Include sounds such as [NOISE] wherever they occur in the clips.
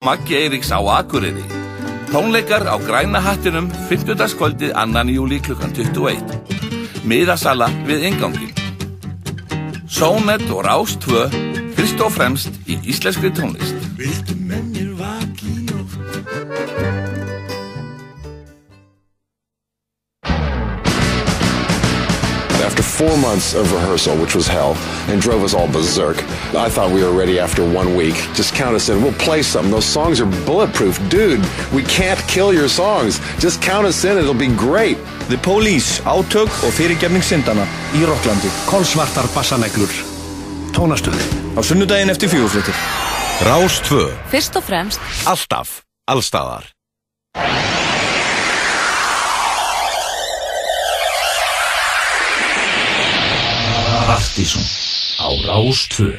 Maggi Eiríks á Akureyri. Tónleikar á græna hattinum 50. kvöldið annan júli klukkan 21. Miðasala við ingangin. Sónet og Rás 2 fyrst og fremst í íslenskri tónlist. Viltu með four months of rehearsal, which was hell, and drove us all berserk, I thought we were ready after one week. Just count us in. We'll play something. Those songs are bulletproof. Dude, we can't kill your songs. Just count us in. It'll be great. The Police, átök og fyrirgefning syndana í Rokklandi Kolsvartar bassaneglur Tónastöð á sunnudaginn eftir fjögurfréttir. Rás 2. Fyrst og fremst Alltaf. Allstaðar. Partíson á Rástvö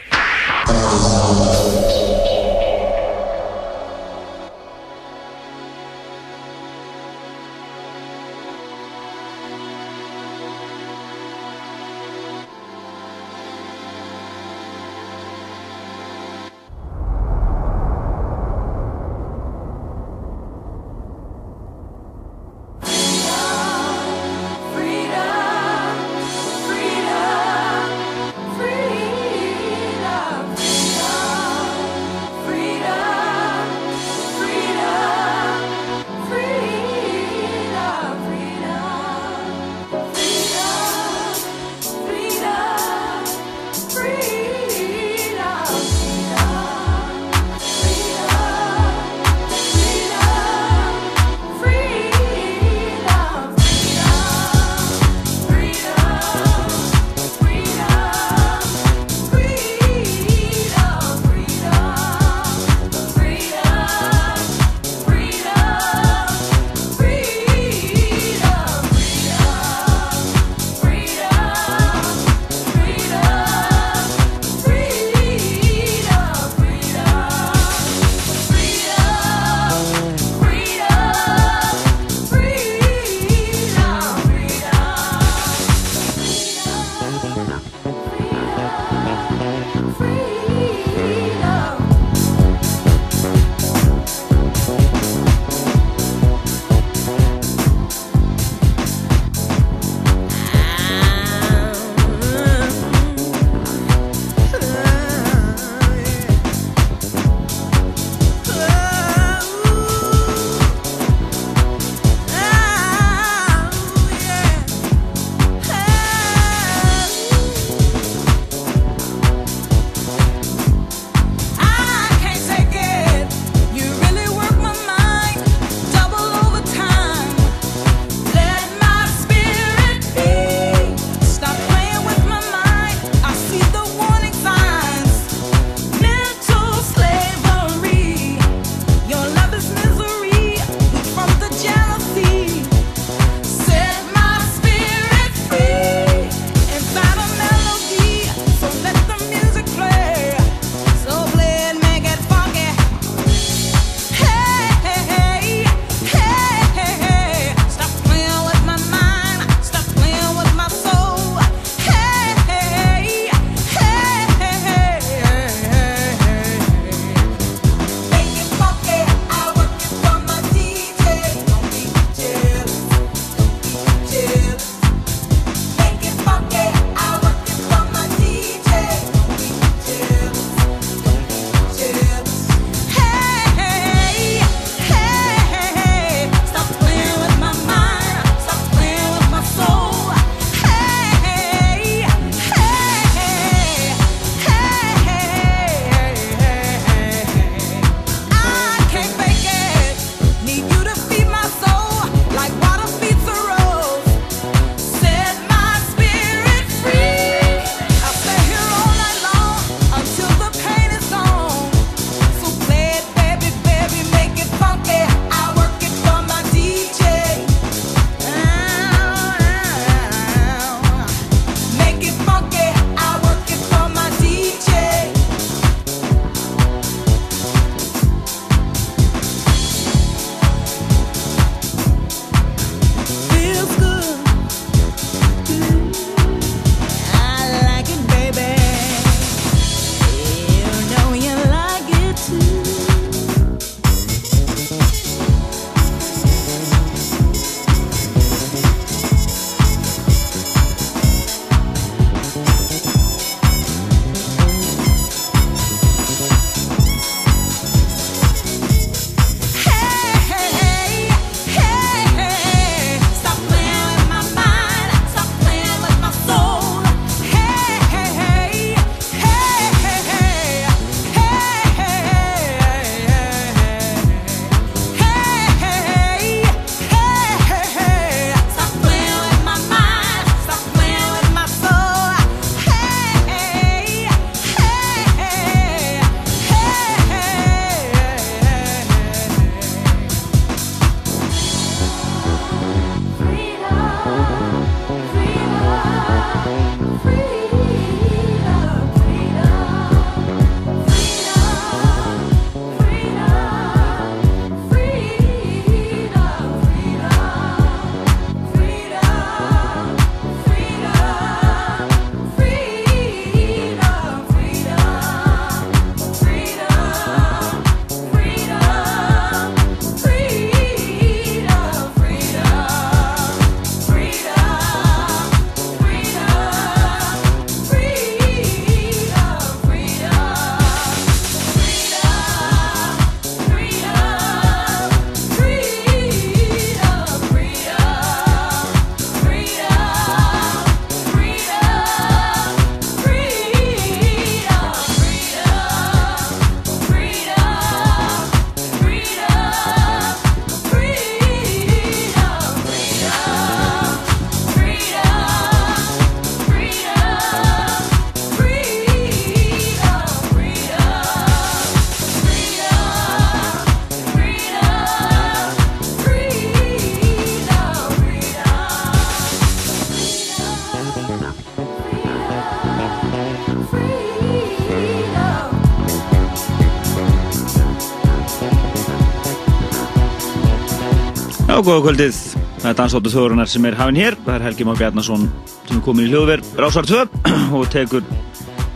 góða kvöldið. Það er dansáttu þjóðurinnar sem er hafinn hér. Það er Helgi Már Bjarnason sem er komin í hljóðverð Rásar 2 [CLEARS THROAT] og tekur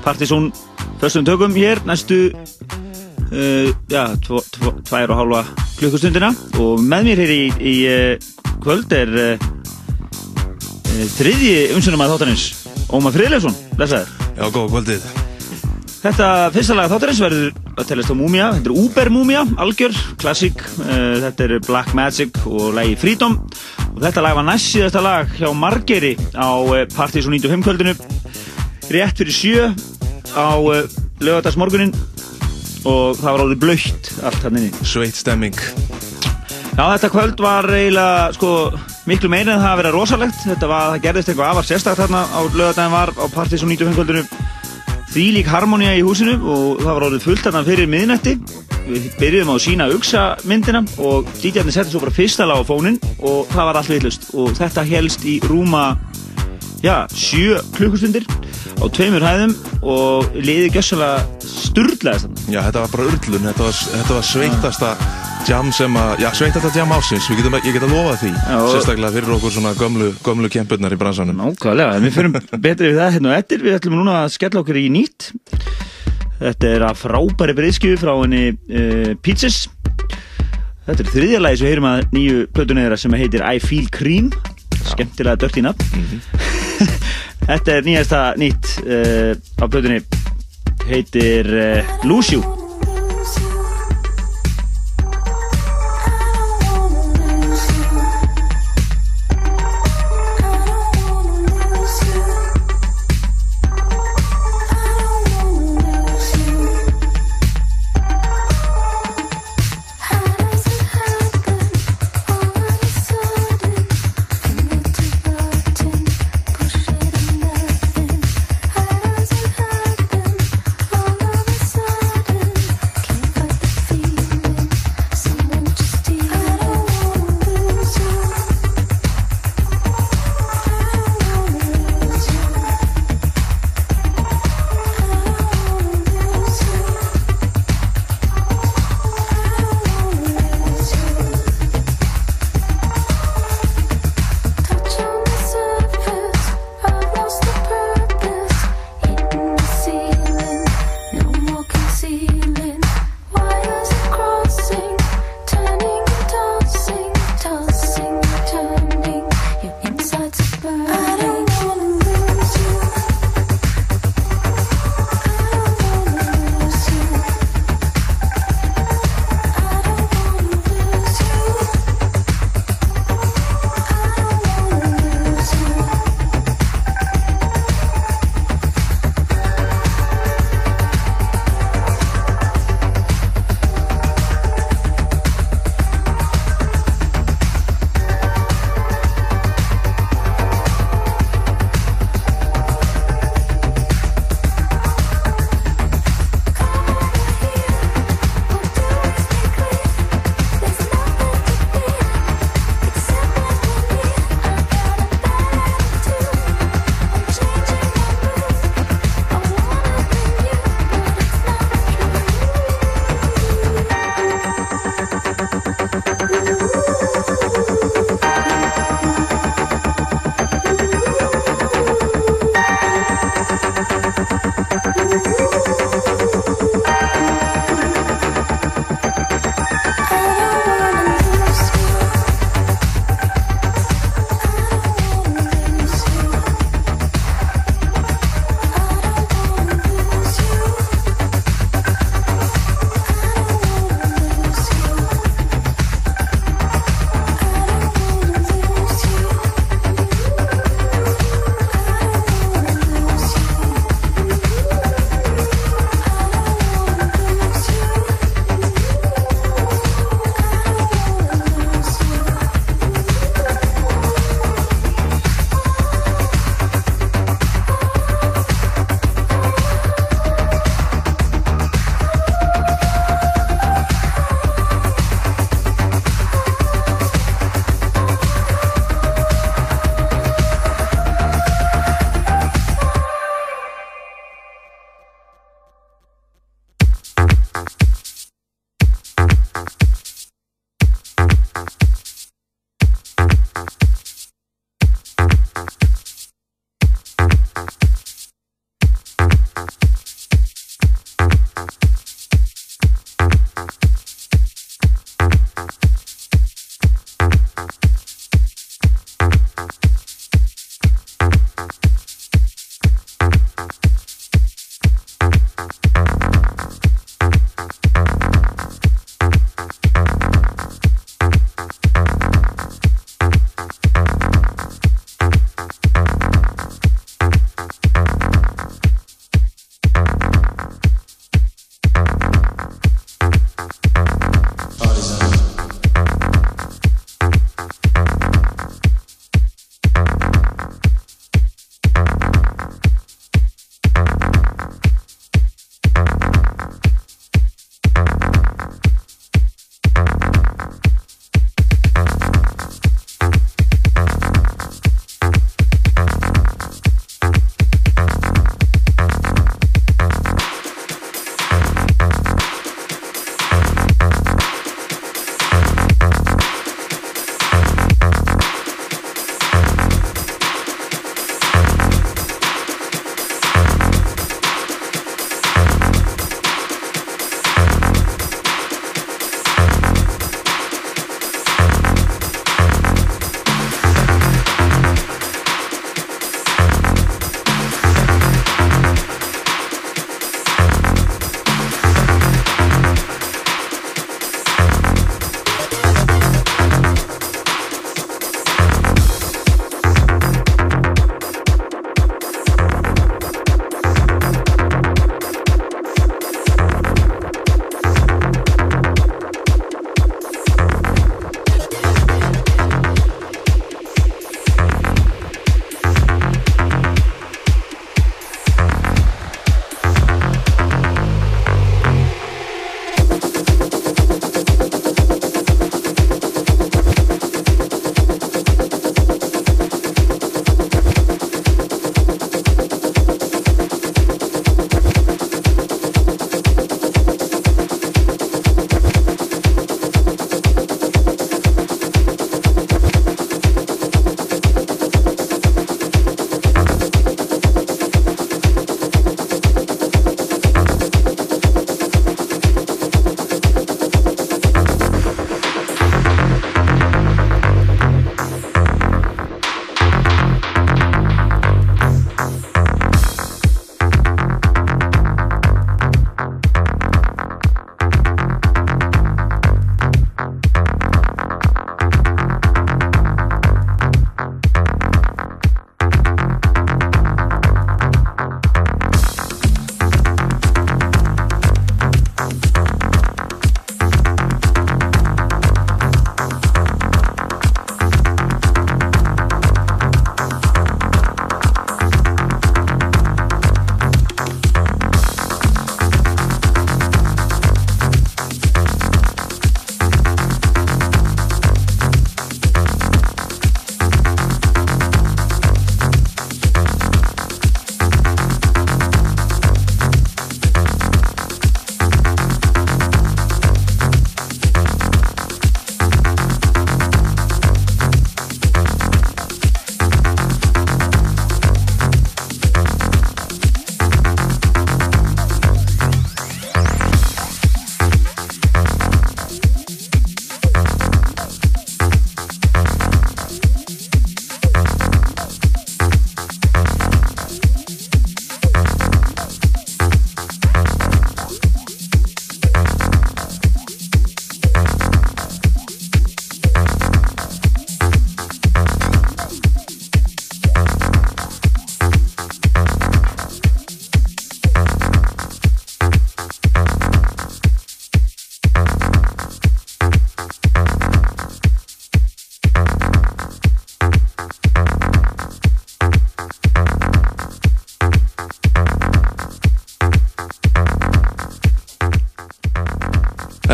partysón förstum tökum hér næstu uh, og hálfa klukkustundina og með mér hér í, í uh, kvöld er uh, uh, þriðji umsynum að þáttanins Ómar Friðleifsson, blessaður. Já, góða kvöldið. Þetta fyrsta lag þáttarins verður að telast á Múmia, þetta er Uber Múmia, algjör, klassík, uh, þetta er Black Magic og lagi Freedom. Og þetta lag var næst síðasta lag hjá Margeri á uh, Partys og 95 kvöldinu, rétt fyrir sjö á uh, lögadagsmorgunin og það var alveg blöytt allt hann inni. Sveitt stemming. Já, þetta kvöld var eiginlega, sko, miklu meira en það að vera rosalegt, þetta var, það gerðist eitthvað afar sérstakt þarna á lögadagin var á Partys og 95 kvöldinu því lík harmonía í húsinu og það var orðið fullt þarna fyrir miðnætti. Við byrjuðum á að sína uksa myndina og DJ-arnir setti svo bara fyrsta lag á fónin og það var allt veitlust og þetta helst í rúma já, sjö klukkustundir á tveimur hæðum og liði gjössalega sturglaðist þarna. Já, þetta var bara urlun, þetta var, þetta var sveittasta jam sem að, já, sveittasta jam ásins, við getum, ég get að lofa því, Já, sérstaklega fyrir okkur svona gömlu, gömlu kempurnar í bransanum. Nákvæmlega, við fyrir betri við það hérna og eftir, við ætlum núna að skella okkur í nýtt. Þetta er að frábæri breyðskjöfu frá henni uh, Pizzas. Þetta er þriðja lagi sem við heyrum að nýju plötunni þeirra sem heitir I Feel Cream. Skemmtilega dört í nafn. [LAUGHS] Þetta er nýjasta nýtt uh, á plötunni heitir uh, Lose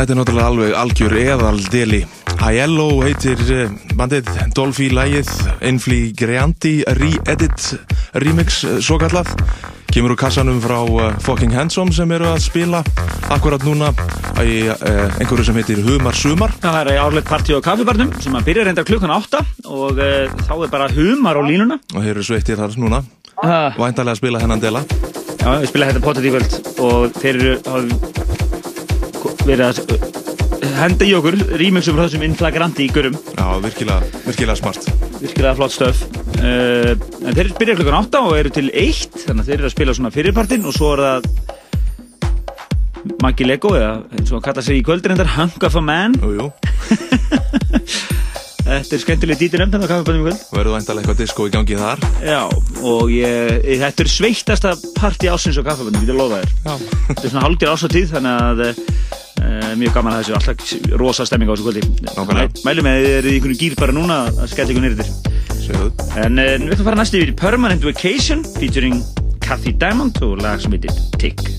Þetta er náttúrulega alveg algjör eðaldeli. Aiello heitir eh, bandið, Dolphy lægið, Infli Greandi re-edit remix eh, svo kallað. Kemur úr kassanum frá uh, Fucking Handsome sem eru að spila akkurat núna í einhverju sem heitir Humar Sumar. Það er árlegt partí á kaffibarnum sem að byrja reyndar klukkan átta og þá er bara humar á línuna. Og þeir eru sveittir þar núna. Væntalega að spila hennan dela. já, við spila þetta pottet í kvöld og þeir eru verið að uh, henda í okkur remixum frá þessum inflagranti í görum. Já, virkilega, virkilega smart. Virkilega flott stöf. Uh, en þeir byrja klukkan átta og eru til eitt, þannig að þeir eru að spila svona fyrirpartin og svo er það Maggi Lego eða eins og hann kalla sig í kvöldin endar Hunk of a Man. Jú, jú. [LAUGHS] Þetta er skemmtileg dítir nefnd þannig á kaffibarnum í kvöld. Verður væntalega eitthvað disco í gangi þar. Já, og ég, þetta er sveittasta partí ásins á kaffaböndum, ég vil lofa þér. Já. Þetta er svona hálfgerð ásatíð, þannig að uh, mjög gaman að þessu, alltaf rosa stemming á þessu kvöldi. Mælum með að þið eru í einhvern gýr bara núna að skella ykkur nýrðir. Segðu. En uh, við ætlum að fara næstu yfir Permanent Vacation featuring Kathy Diamond og lag sem heitir Tick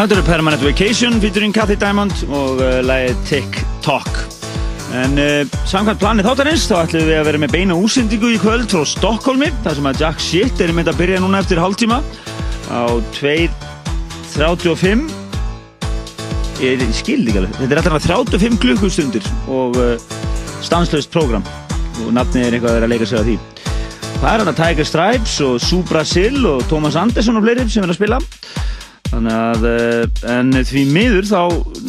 Þetta eru Permanent Vacation featuring Cathy Diamond og uh, lagið Tick Tock. En uh, samkvæmt planið þáttarins þá ætlum við að vera með beina úsendingu í kvöld frá Stokkólmi þar sem að Jack Shit er mynd að byrja núna eftir hálftíma á 2.35 Ég skil ekki alveg, þetta er alltaf 35 klukkustundir og uh, stanslöst program og nafnið er eitthvað að vera að leika sig að því. Það er hann að Tiger Stripes og Sue Brasil og Thomas Anderson og fleiri sem er að spila. Þannig að, uh, en því miður þá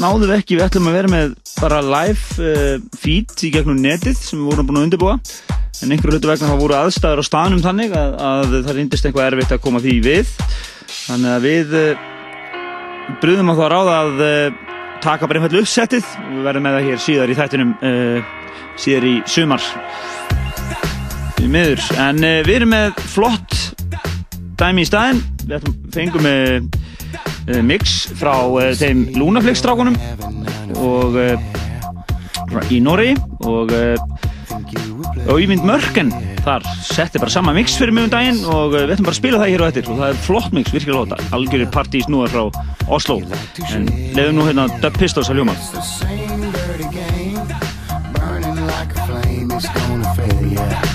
náðum við ekki, við ætlum að vera með bara live uh, feed í gegnum netið sem við vorum búin að undirbúa. En einhverju hlutu vegna þá voru aðstæður á staðnum þannig að, að það reyndist eitthvað erfitt að koma því við. Þannig að við uh, brúðum á þá að ráða að taka bara einfallu uppsettið og við verðum með það hér síðar í þættinum, síðar í sumar. Því miður, en við erum með flott dæmi í staðin. Við fengum með mix frá uh, þeim Lunaflex-strákunum og uh, í Nóri og Öyvind Mörken þar setti bara sama mix fyrir mig um daginn og við ætlum bara að spila það hér og eftir og það er flott mix, virkilega flott, algjörir partís nú er frá Oslo. En lefum nú hérna Dub Pistols að ljóma Well, you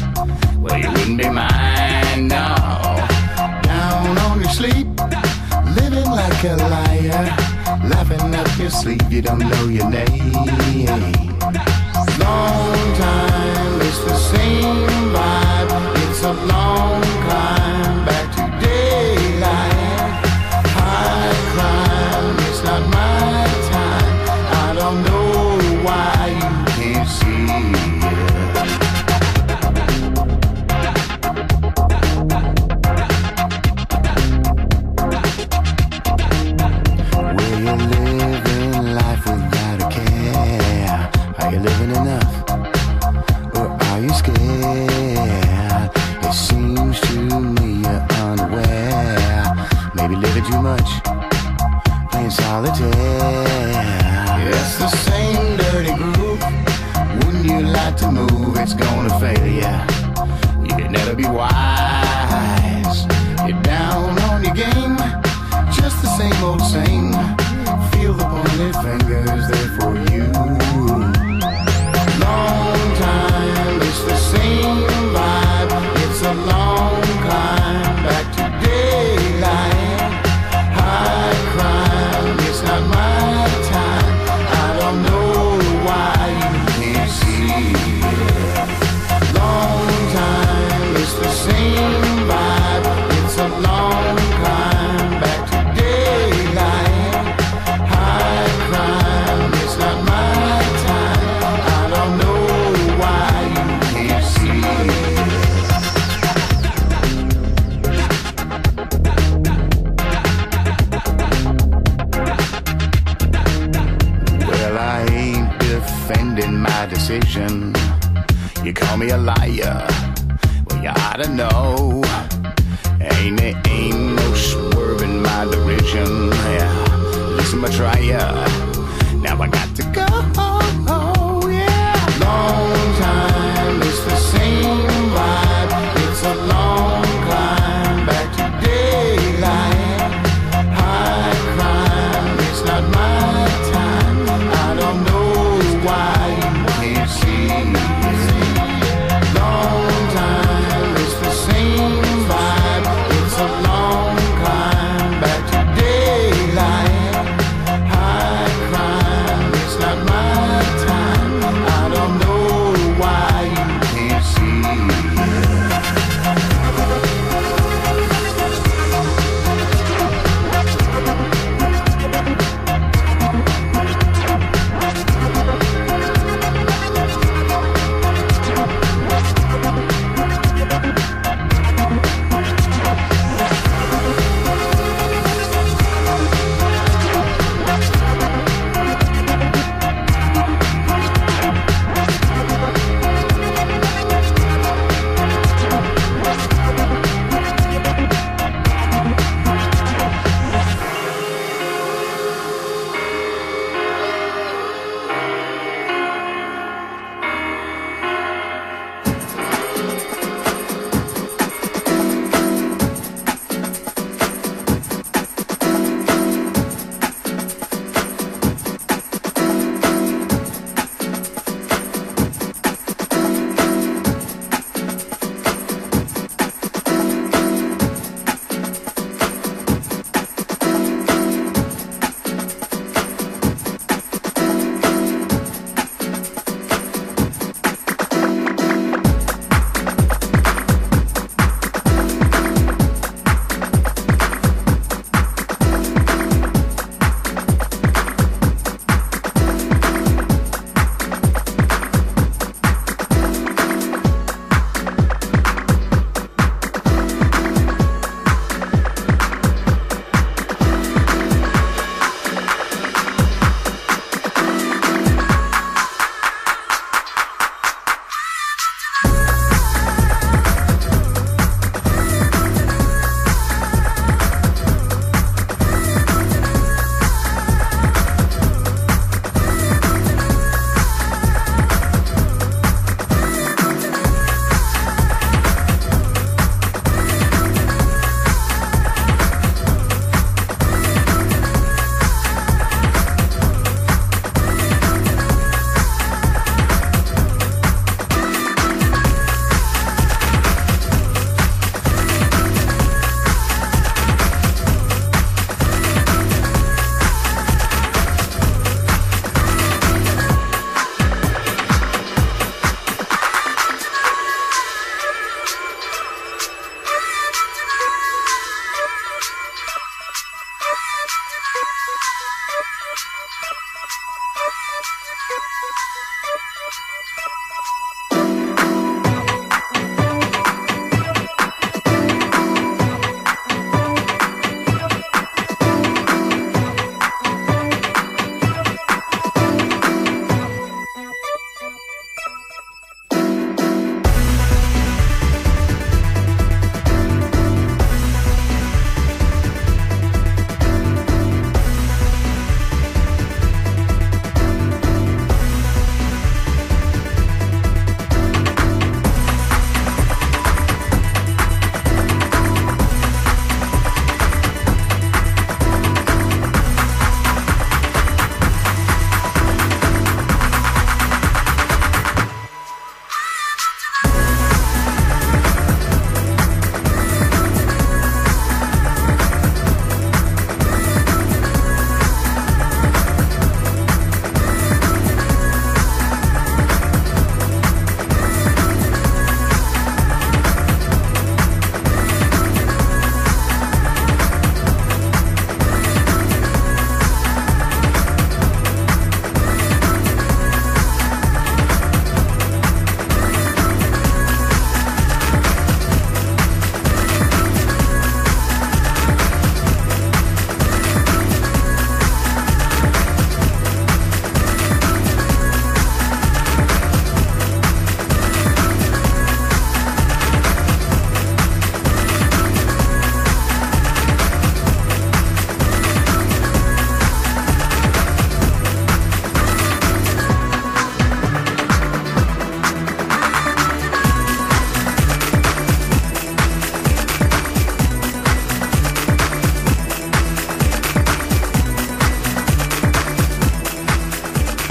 like a liar. Laughing up your sleeve You don't know your name. Long time It's the same Playing. It's the same dirty groove. Wouldn't you like to move? It's gonna fail ya. You can never be wise. You're down on your game. Just the same old same. Feel the pointed fingers there for you.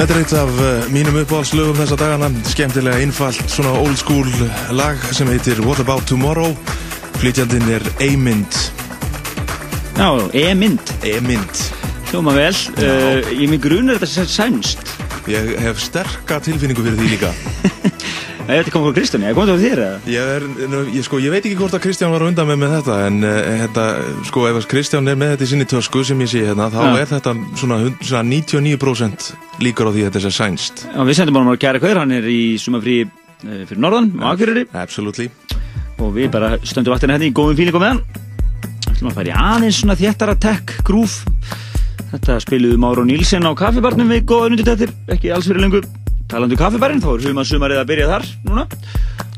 Þetta er eitt af uh, mínum uppáhaldslögum þessa dagana, skemmtilega einfalt svona old school lag sem heitir What About Tomorrow. Flytjandinn er Eymynd. Já, E-mynd, Eymynd. hljóma vel. Uh, ég mig grunur þetta sænst. Ég hef sterka tilfinningu fyrir því líka. [LAUGHS] Nei, þetta kom frá Kristján, ég kom þetta frá þér eða? Ég, er, ég, sko, ég veit ekki hvort að Kristján var undan með með þetta en uh, þetta, sko, ef Kristján er með þetta í sinni tösku sem ég sé hérna, þá Já. er þetta svona, svona 99% líkur á því að þetta sé sænst. Já, við sendum honum að kæra hver, hann er í sumafrí uh, fyrir norðan, á Akureyri Absolutely. og við bara stöndum vaktina hérna í góðum fílingum með hann. ætlum að fara í aðeins svona þéttara tech groove. Þetta spiluðum Máru Nílsen á kaffibarnum við góða undir þetta, ekki alls fyrir lengu. Talandi um kaffibarinn, þá er huma sumarið að byrja þar núna.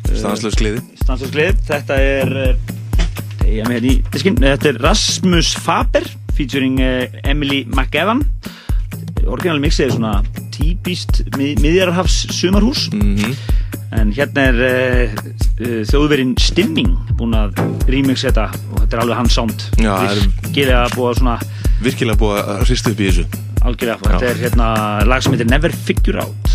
Stanslaus gleði. Stansarsklið, þetta er með hérna þetta er Rasmus Faber featuring Emily McEvan orginal mixið er svona típist mið, miðjararhafs sumarhús Mhm. en hérna er uh, uh, þjóðverinn Stimming búinn að remix þetta og þetta er alveg hans sound virkilega búið að svona Virkilega búið að hrista upp í þessu. algjörlega, þetta er hérna lag sem heitir Never Figure Out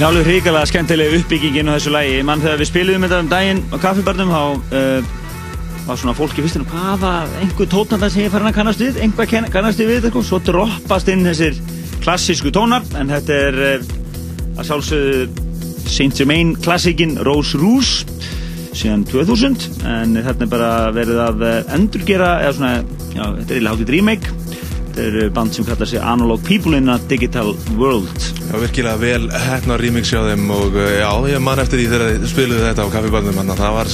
Já, alveg hrikalega skemmtileg uppbyggingin á þessu lægi. Mann þegar við spiliðum þetta um daginn á kaffibarnum, þá uh, var svona fólki fyrst hvað var einhver tónanda sem ég farin að kannast við, einhver kannast við við, eitthvað. svo droppast inn þessir klassísku tónar, en þetta er uh, að sjálfsögðu Saint Germain klassíkin Rose Rouge síðan 2000, en þarna er bara verið að uh, endurgera, eða svona, já, þetta er eiginlega hátið remake. Þetta er band sem kallar sig Analog People in a Digital World. Já, virkilega vel hefna remix hjá þeim og uh, já, ég man eftir því þegar þið spiluðu þetta á kaffibandum þannig að það var,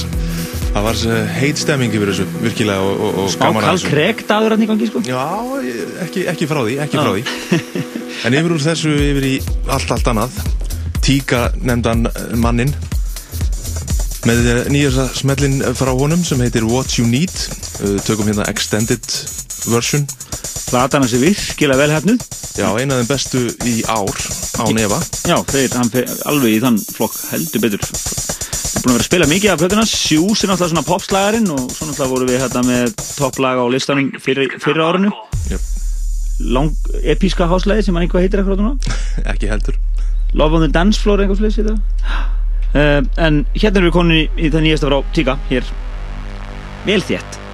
það var uh, heit stemming yfir þessu, virkilega og, og, og Smá gaman að þessu. krek dagur hann í gangi, sko. Já, ekki, ekki frá því, ekki frá því En yfir úr þessu yfir í allt, allt annað Tíka nefndan mannin með eh, nýjasta smellin frá honum sem heitir What You Need tökum hérna extended version Platan hans er virkilega vel hefnuð. Já, eina af þeim bestu í ár á nefa Já, þeir, hann fer alveg í þann flokk heldur betur. Við erum búin að vera að spila mikið af plötuna. Sjús er náttúrulega svona popslagarinn og svo náttúrulega vorum við hérna með topplaga á listanum fyrir, fyrir árinu. Jöp. Lang, episka háslæði sem hann eitthvað heitir akkurat núna. [LAUGHS] Ekki heldur Love on the Dance Floor eitthvað sliðs þetta. Uh, en hérna erum við konin í, í það nýjasta frá Tíka, hér. Vel þétt.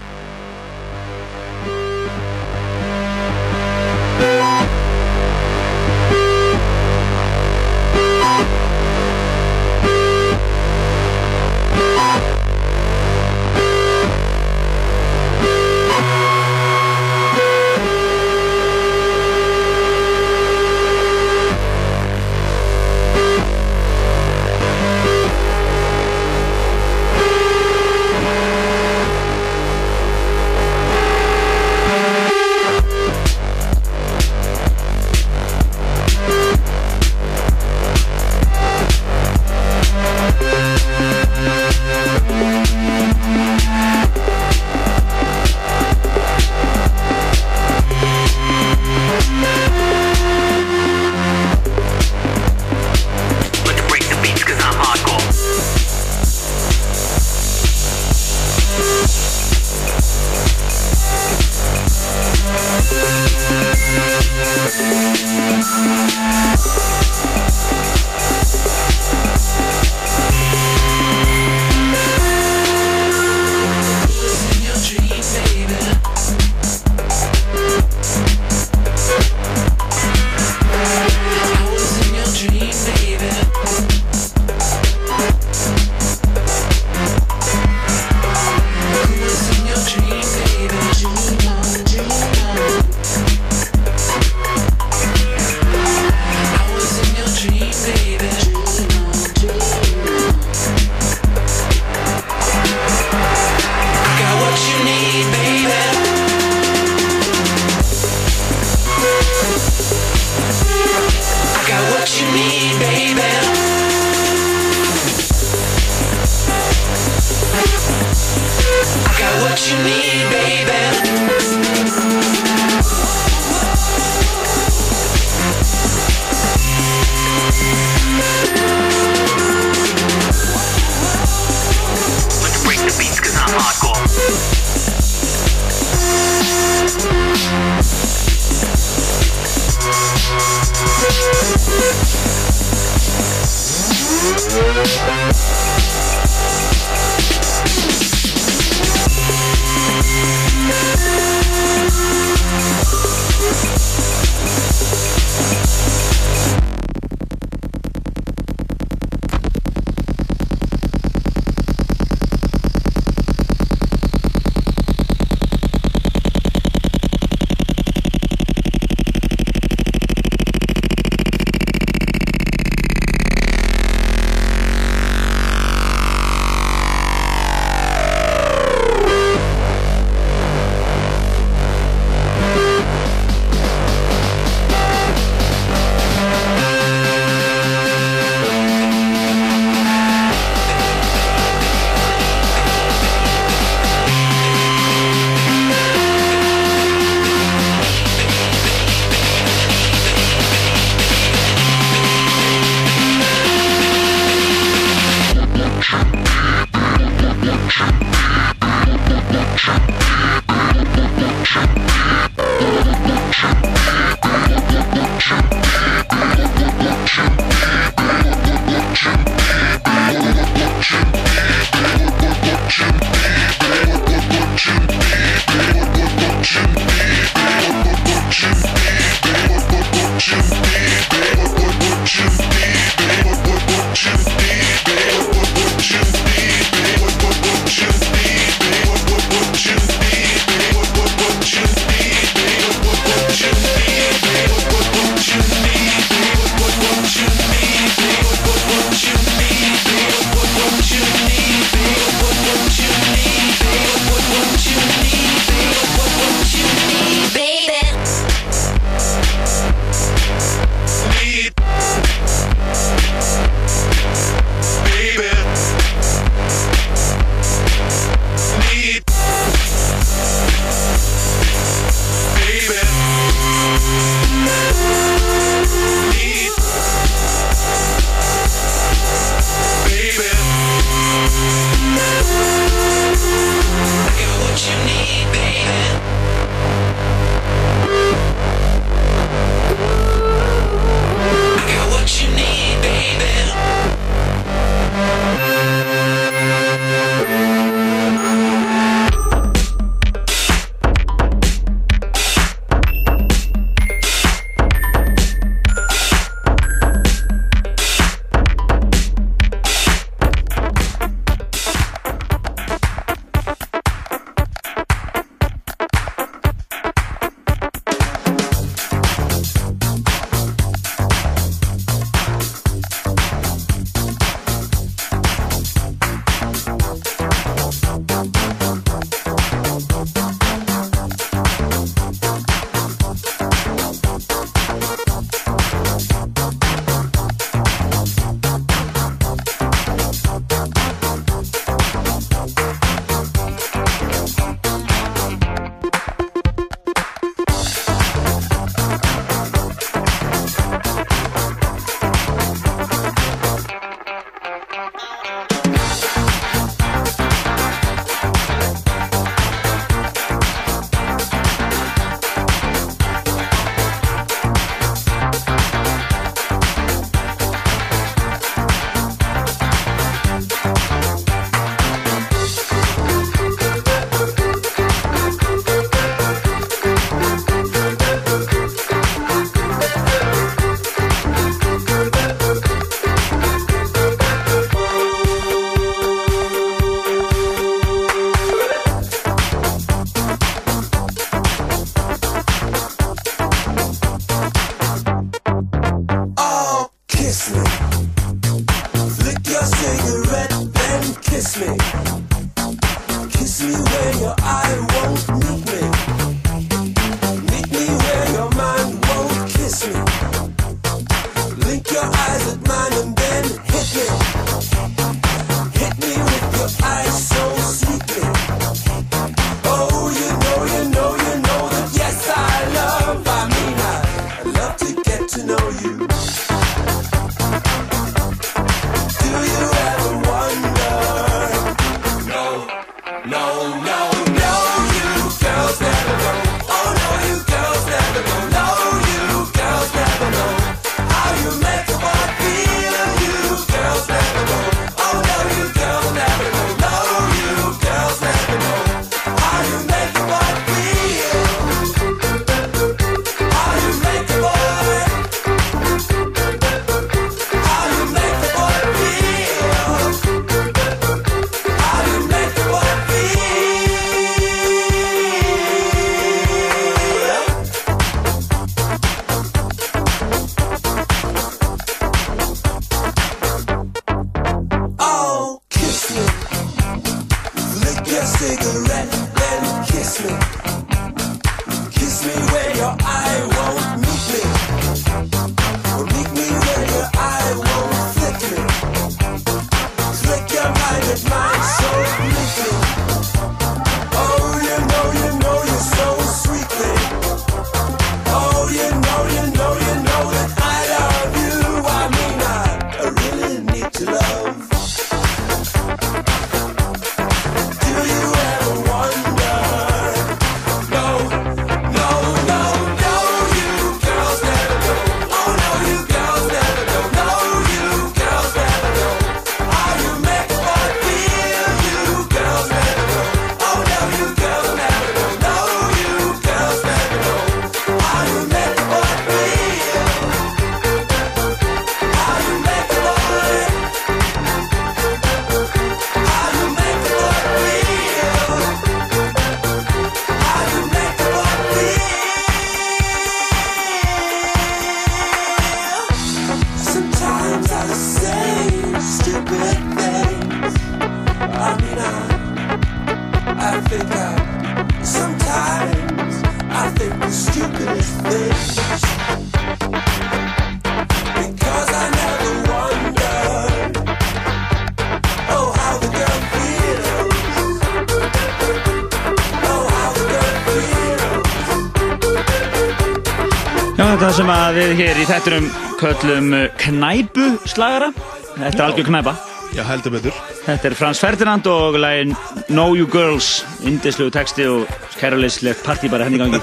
Í þettunum köllum uh, knæpu slagara. Þetta er algjör knæpa. Já, heldur betur. Þetta er Frans Ferdinand og lægin Know You Girls, indislegu texti og kærleislegt partí bara henni í gangi.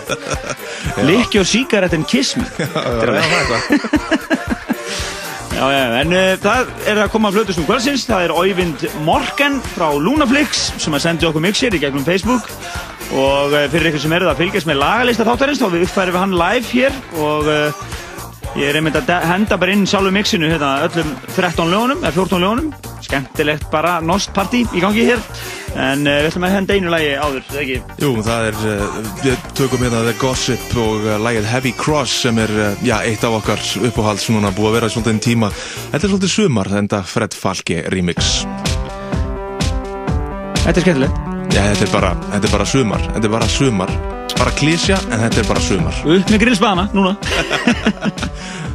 [LAUGHS] Your cigarette and kiss me. [LAUGHS] Þetta er alveg. Já, [LAUGHS] já, en uh, það er að koma að flutusnum kvöldsins, það er Oyvind Morgan frá Lunaflix sem að sendi okkur mixir í gegnum Facebook og uh, fyrir ykkur sem eruð að fylgjast með lagalista þáttarins þá við uppfærum við hann live hér og uh, ég er einmitt að henda bara inn sjálfu mixinu hérna öllum 13 lögunum, eða 14 lögunum skemmtilegt bara nost partí í gangi hér en uh, við ætlum að henda einu lagi áður, eða ekki? Jú, það er, uh, við tökum hérna The Gossip og uh, lagið Heavy Cross sem er, já, eitt af okkar uppáhalds núna búið að vera í svolítið tíma. Þetta er svolítið sumar, þetta Fred Falke remix. Þetta er skemmtilegt Já, þetta er bara, þetta er bara sumar, þetta er bara sumar. Bara klísja, en þetta er bara sumar. Upp með grillsbana, núna [LAUGHS]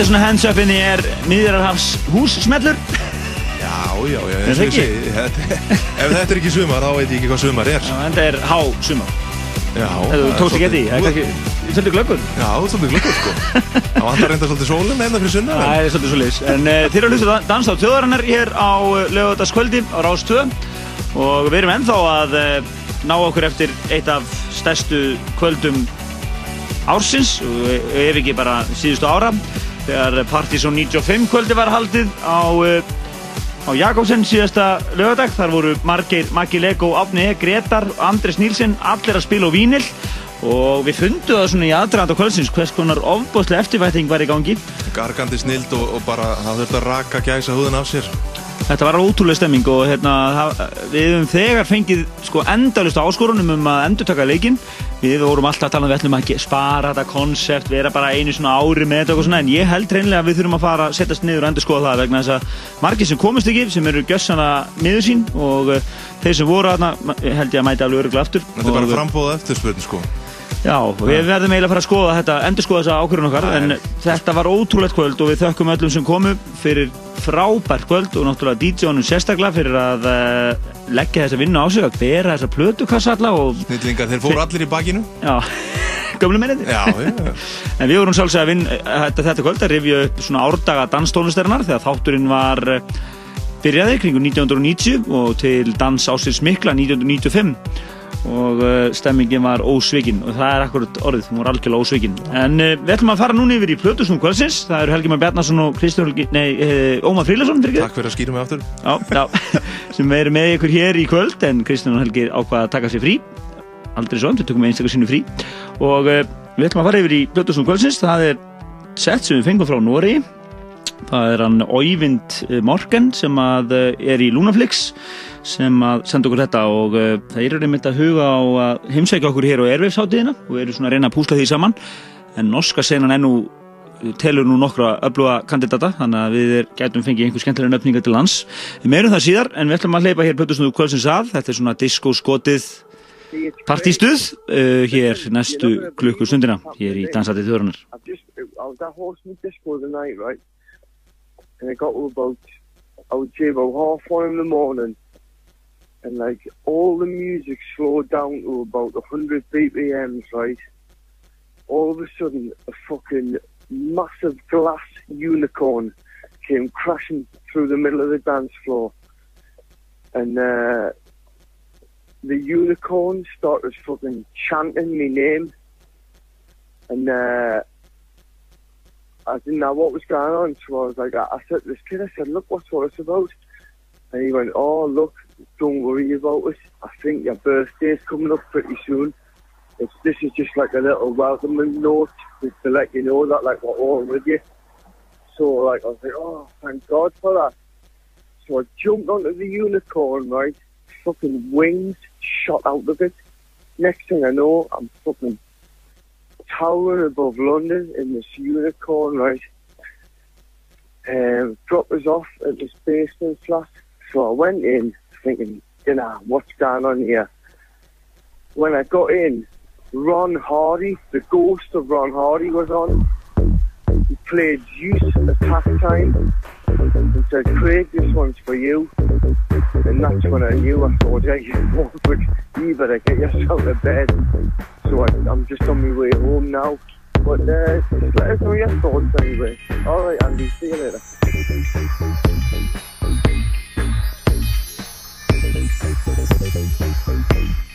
Þetta er svona hands up inni er miðjararhafs hússmellur. Já, já, já, Er eins það og ég ekki? segi Ef þetta er ekki sumar, þá veit ég ekki hvað sumar er þetta er há sumar. Þú tókst ekki eftir því, það er svolítið glöggur. Já, þú ert svolítið glöggur sko Það vantar reynda svolítið sólinn einna fyrir sunna Það er svolítið svo liðs. En þeir eru að hlusta dans á þjóðarinnar hér á uh, lögadagskvöldi á Rás 2 og við erum ennþá að uh, ná okkur eftir eitt af stærstu kvöldum ársins og ef ekki bara síðustu ára þegar Partizón 95 kvöldi var haldið á, uh, á Jakobsen síðasta lögadag. Þar voru Margeir, Maggi Lego, Átni E, Gretar, Andres Nílsen, allir að spila á vínil og við fundum það svona í aðdragand á kvöldsins hvers konar ofbóðslega eftirvætting var í gangi. Gargandi snild og, og bara það þurft að raka gæsa húðin af sér Þetta var ótrúlega stemming og hérna, við hefum þegar fengið sko endalust áskorunum um að endurtaka leikinn. Við vorum alltaf að tala um við ætlum að spara þetta konsept, vera bara einu svona ári með þetta og svona, en ég held reynlega að við þurfum að fara að setjast niður og endur skoða það vegna þess að margir sem komist ekki, sem eru gjössana miður sín og uh, þeir sem voru ma- held ég að mæta alveg öruglega aftur. Þetta er bara Og- frambóða eftirspurn sko Já, við verðum eiginlega að fara að skoða þetta, endur skoða þessa ákvörðun okkar, en þetta var ótrúlegt kvöld og við þökkum öllum sem komu fyrir frábært kvöld og náttúrulega DJ-unum sérstaklega fyrir að leggja þessa vinnu á sig, að bera þessa plötukassa alla og, Snillingar, þeir fóru allir í bakinu. Já, gömlu mennið. En við vorum svolítið að vinna þetta, þetta kvöld að rifja upp svona árdaga danstónlistarinnar þegar þátturinn var eh, byrjaði kringu 1990 og til dans ásins mikla 1995 og uh, stemmingin var ósvikinn og það er akkurat orðið, hún var algjörlega ósvikinn en uh, við ætlum að fara núna yfir í Plötusnum kvöldsins, það eru Helgi Már Bjarnason og Kristján Ómar Frílason fyrir Takk fyrir að skýra mig aftur. Já, já, sem eru með ykkur hér í kvöld en Kristján og Helgi ákvaða að taka sér frí. Aldrei svo, við tökum einstaklega sínu frí. Og uh, við ætlum að fara yfir í Plötusnum kvöldsins, það er sett sem við fengum frá Nóri það er hann Óivind Morgan sem að uh, er í Lunaflix sem að senda okkur þetta. Og uh, það er einmitt að huga á að heimsækja okkur hér á Erveifsháttíðina og eru svona að reyna að púsla því saman. En norska senan er nú telur nú nokkra öfluga kandidata þannig að við gætum fengið einhver skemmtilega nöfninga til lands meirum það síðar en við ætlum að hleypa hér Plötusnúðu kvöldsins að þetta er svona disco skotið partístuð uh, hér næstu klukkustundina hér í Dansatið right? And I got to about, I would say about half one in the morning. And like, all the music slowed down to about 100 BPMs, right? All of a sudden, a fucking massive glass unicorn came crashing through the middle of the dance floor. And, uh, the unicorn started fucking chanting my name. And, uh, I didn't know what was going on, so I was like, I, I said to this kid, I said, look, what's all this about? And he went, oh, look, don't worry about it. I think your birthday's coming up pretty soon. It's, this is just like a little welcoming note to, to let you know that, like, we're all with you. So, like, I was like, oh, thank God for that. So I jumped onto the unicorn, right? Fucking wings shot out of it. Next thing I know, I'm fucking towering above London in this unicorn, right? Um, dropped us off at this basement flat. So I went in thinking, you know, what's going on here? When I got in, Ron Hardy, the ghost of Ron Hardy was on. He played Juice attack time He said, Craig, this one's for you. And that's when I knew I thought, "Yeah, [LAUGHS] you better get yourself to bed. So I, am just on my way home now. But uh, just let us know your thoughts anyway. Alright, Andy, see you later. Thank you.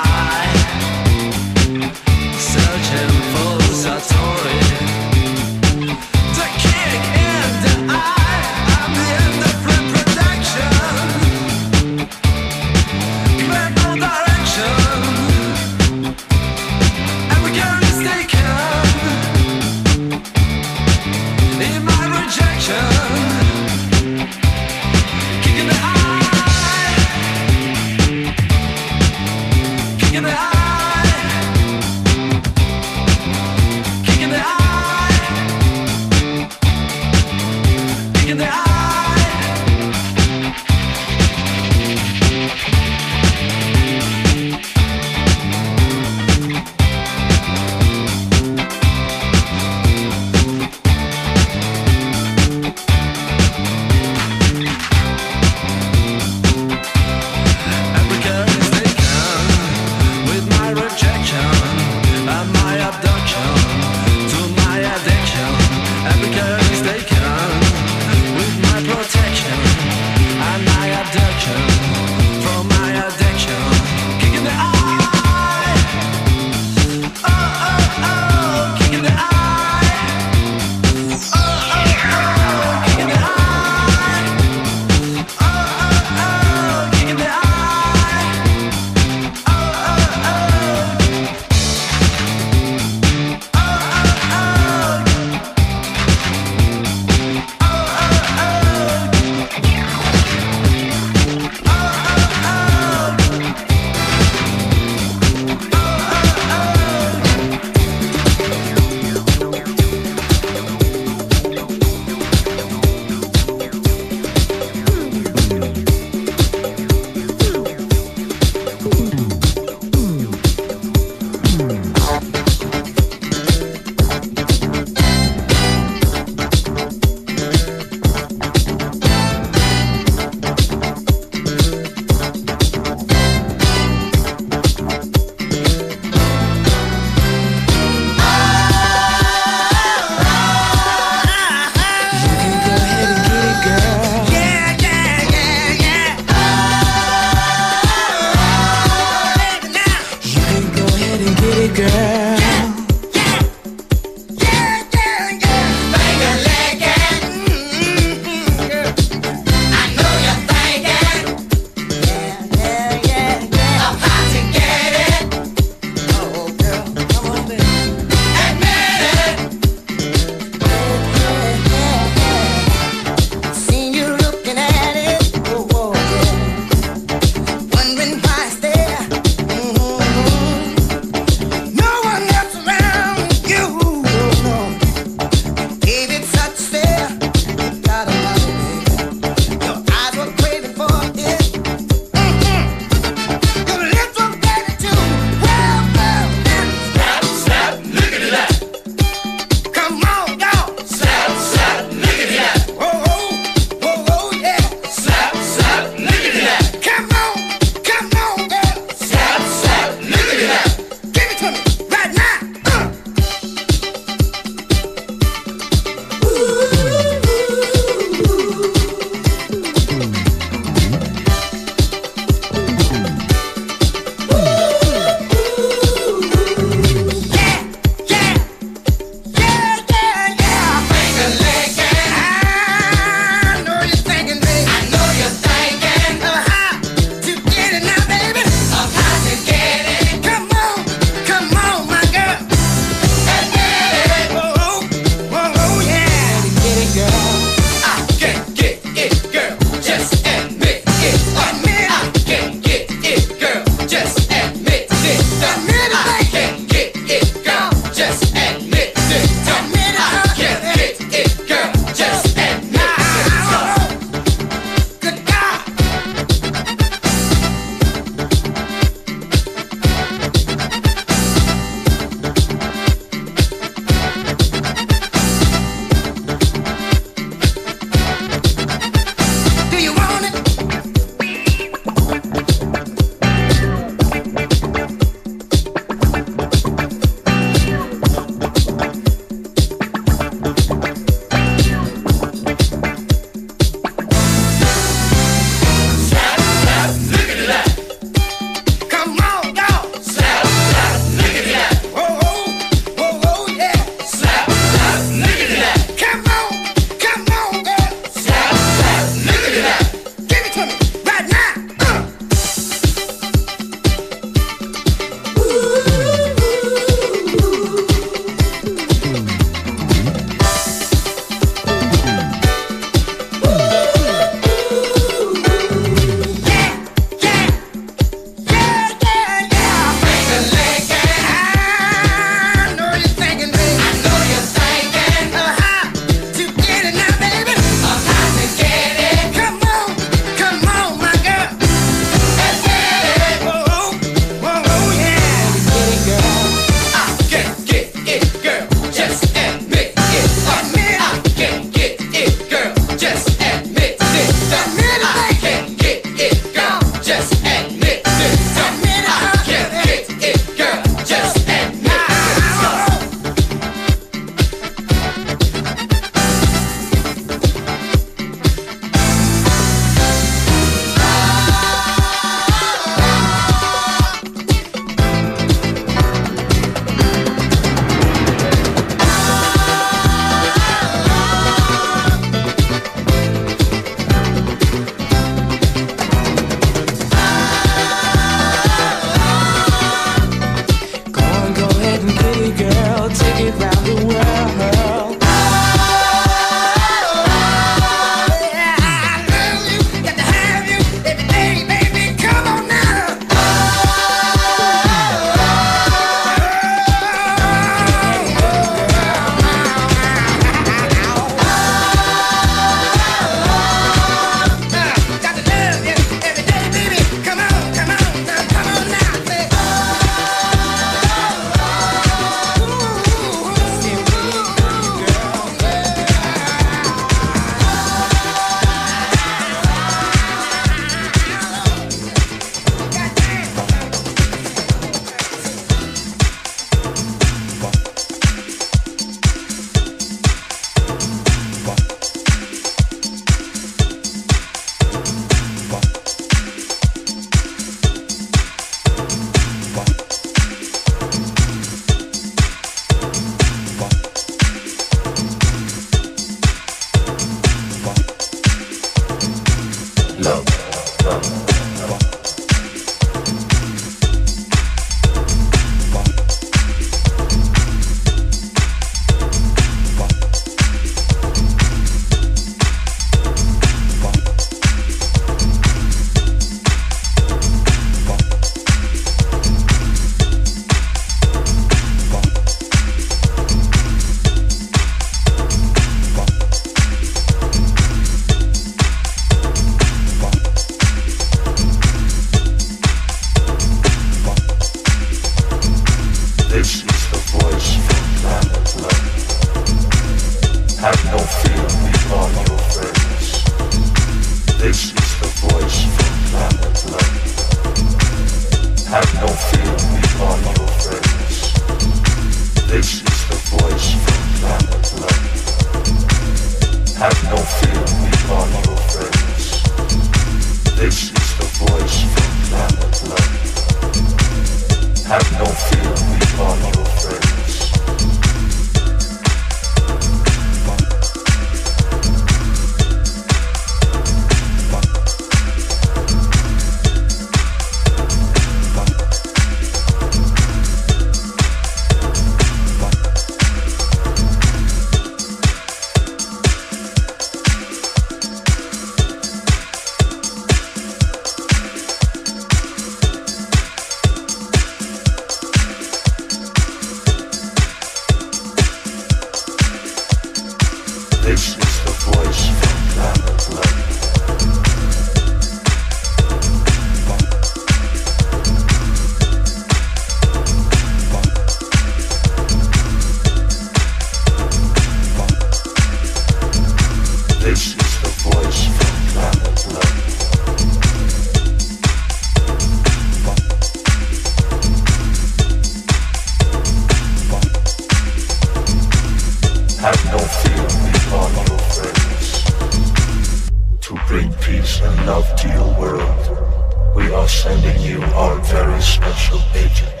world, we are sending you our very special agent.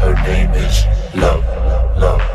Her name is Love, Love.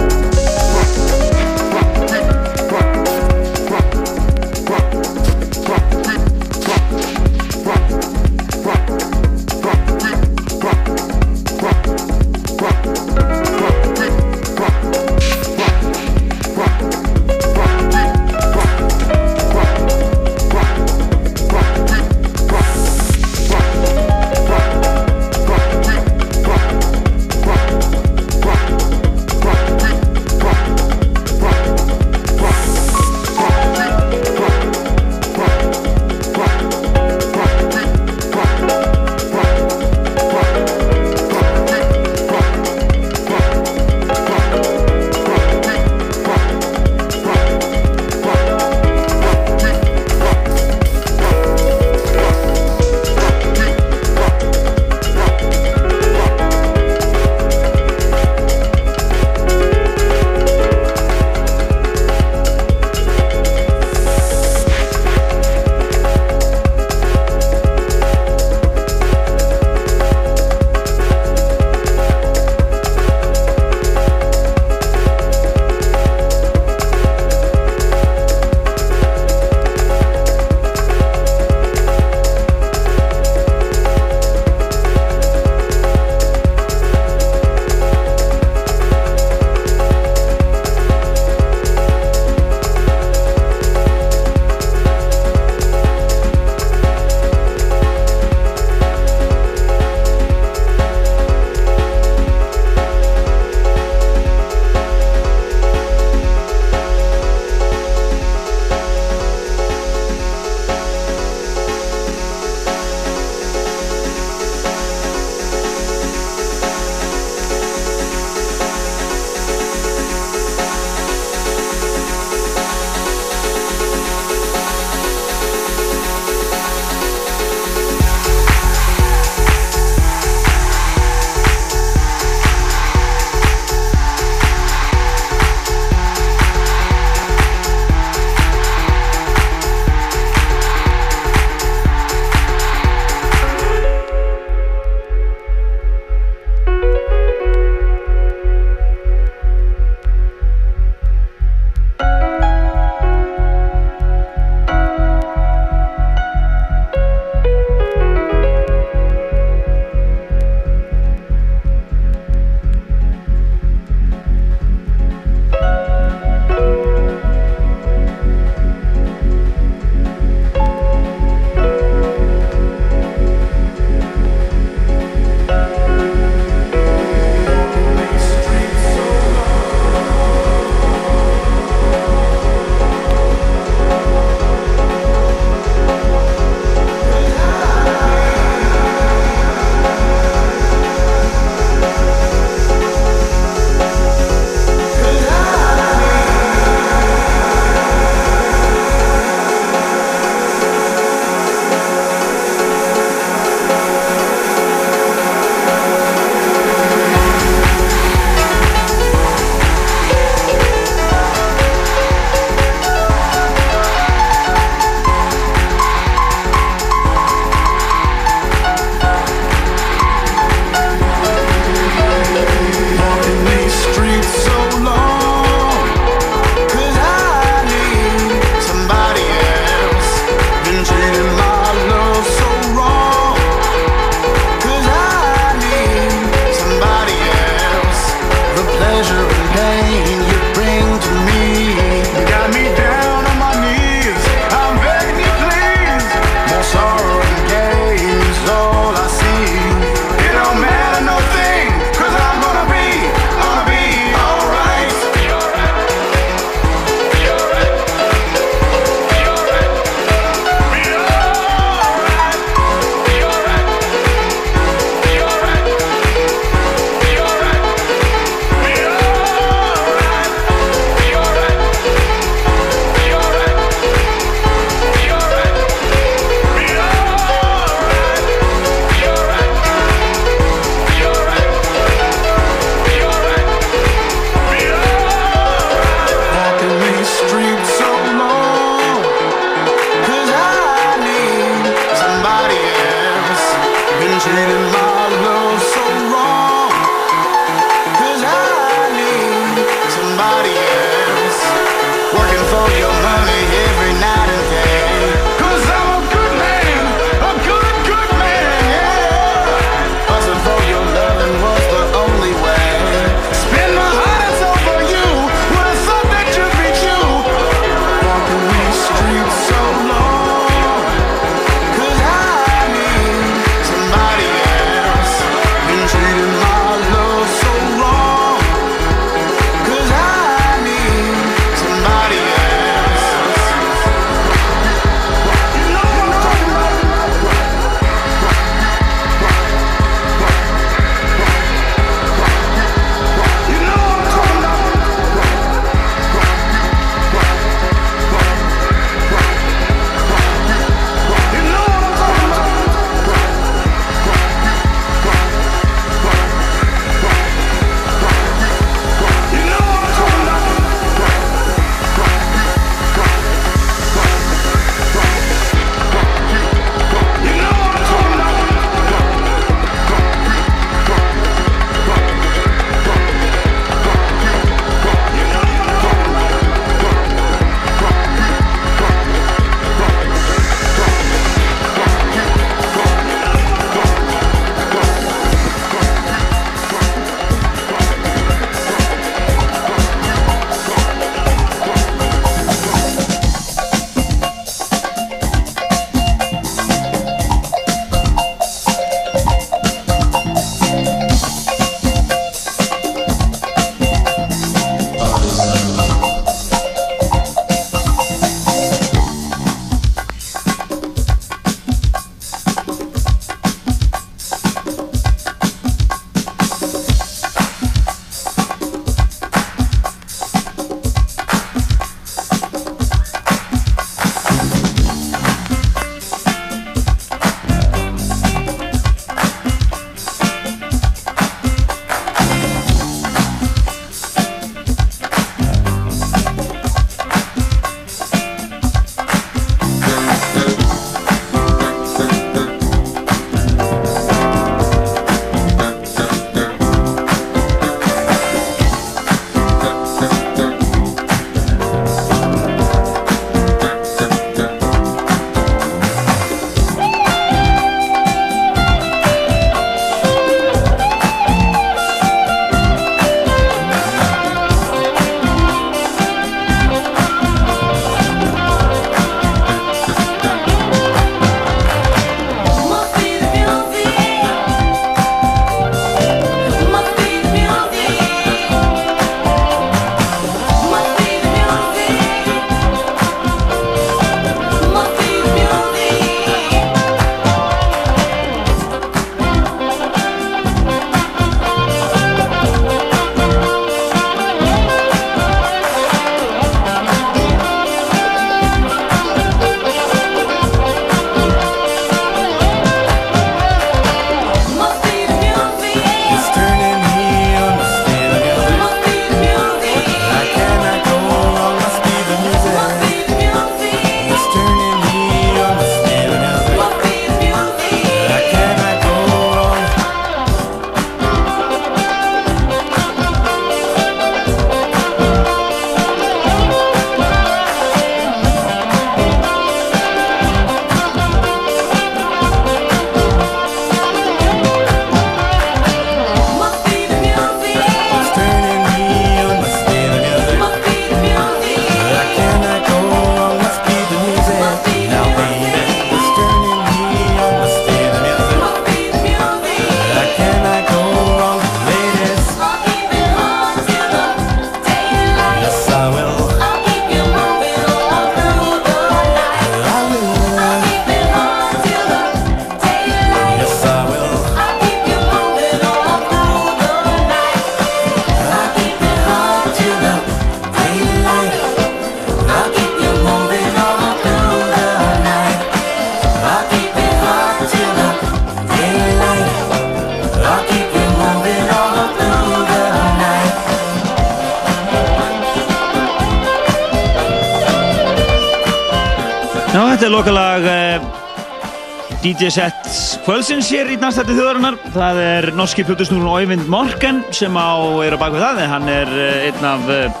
DJ set kvöldsins hér í Dansstætti þjóðarinnar. Það er norski plötusnúrun Oyvind Morgan sem á er á bakvið það. Hann er uh, einn af uh,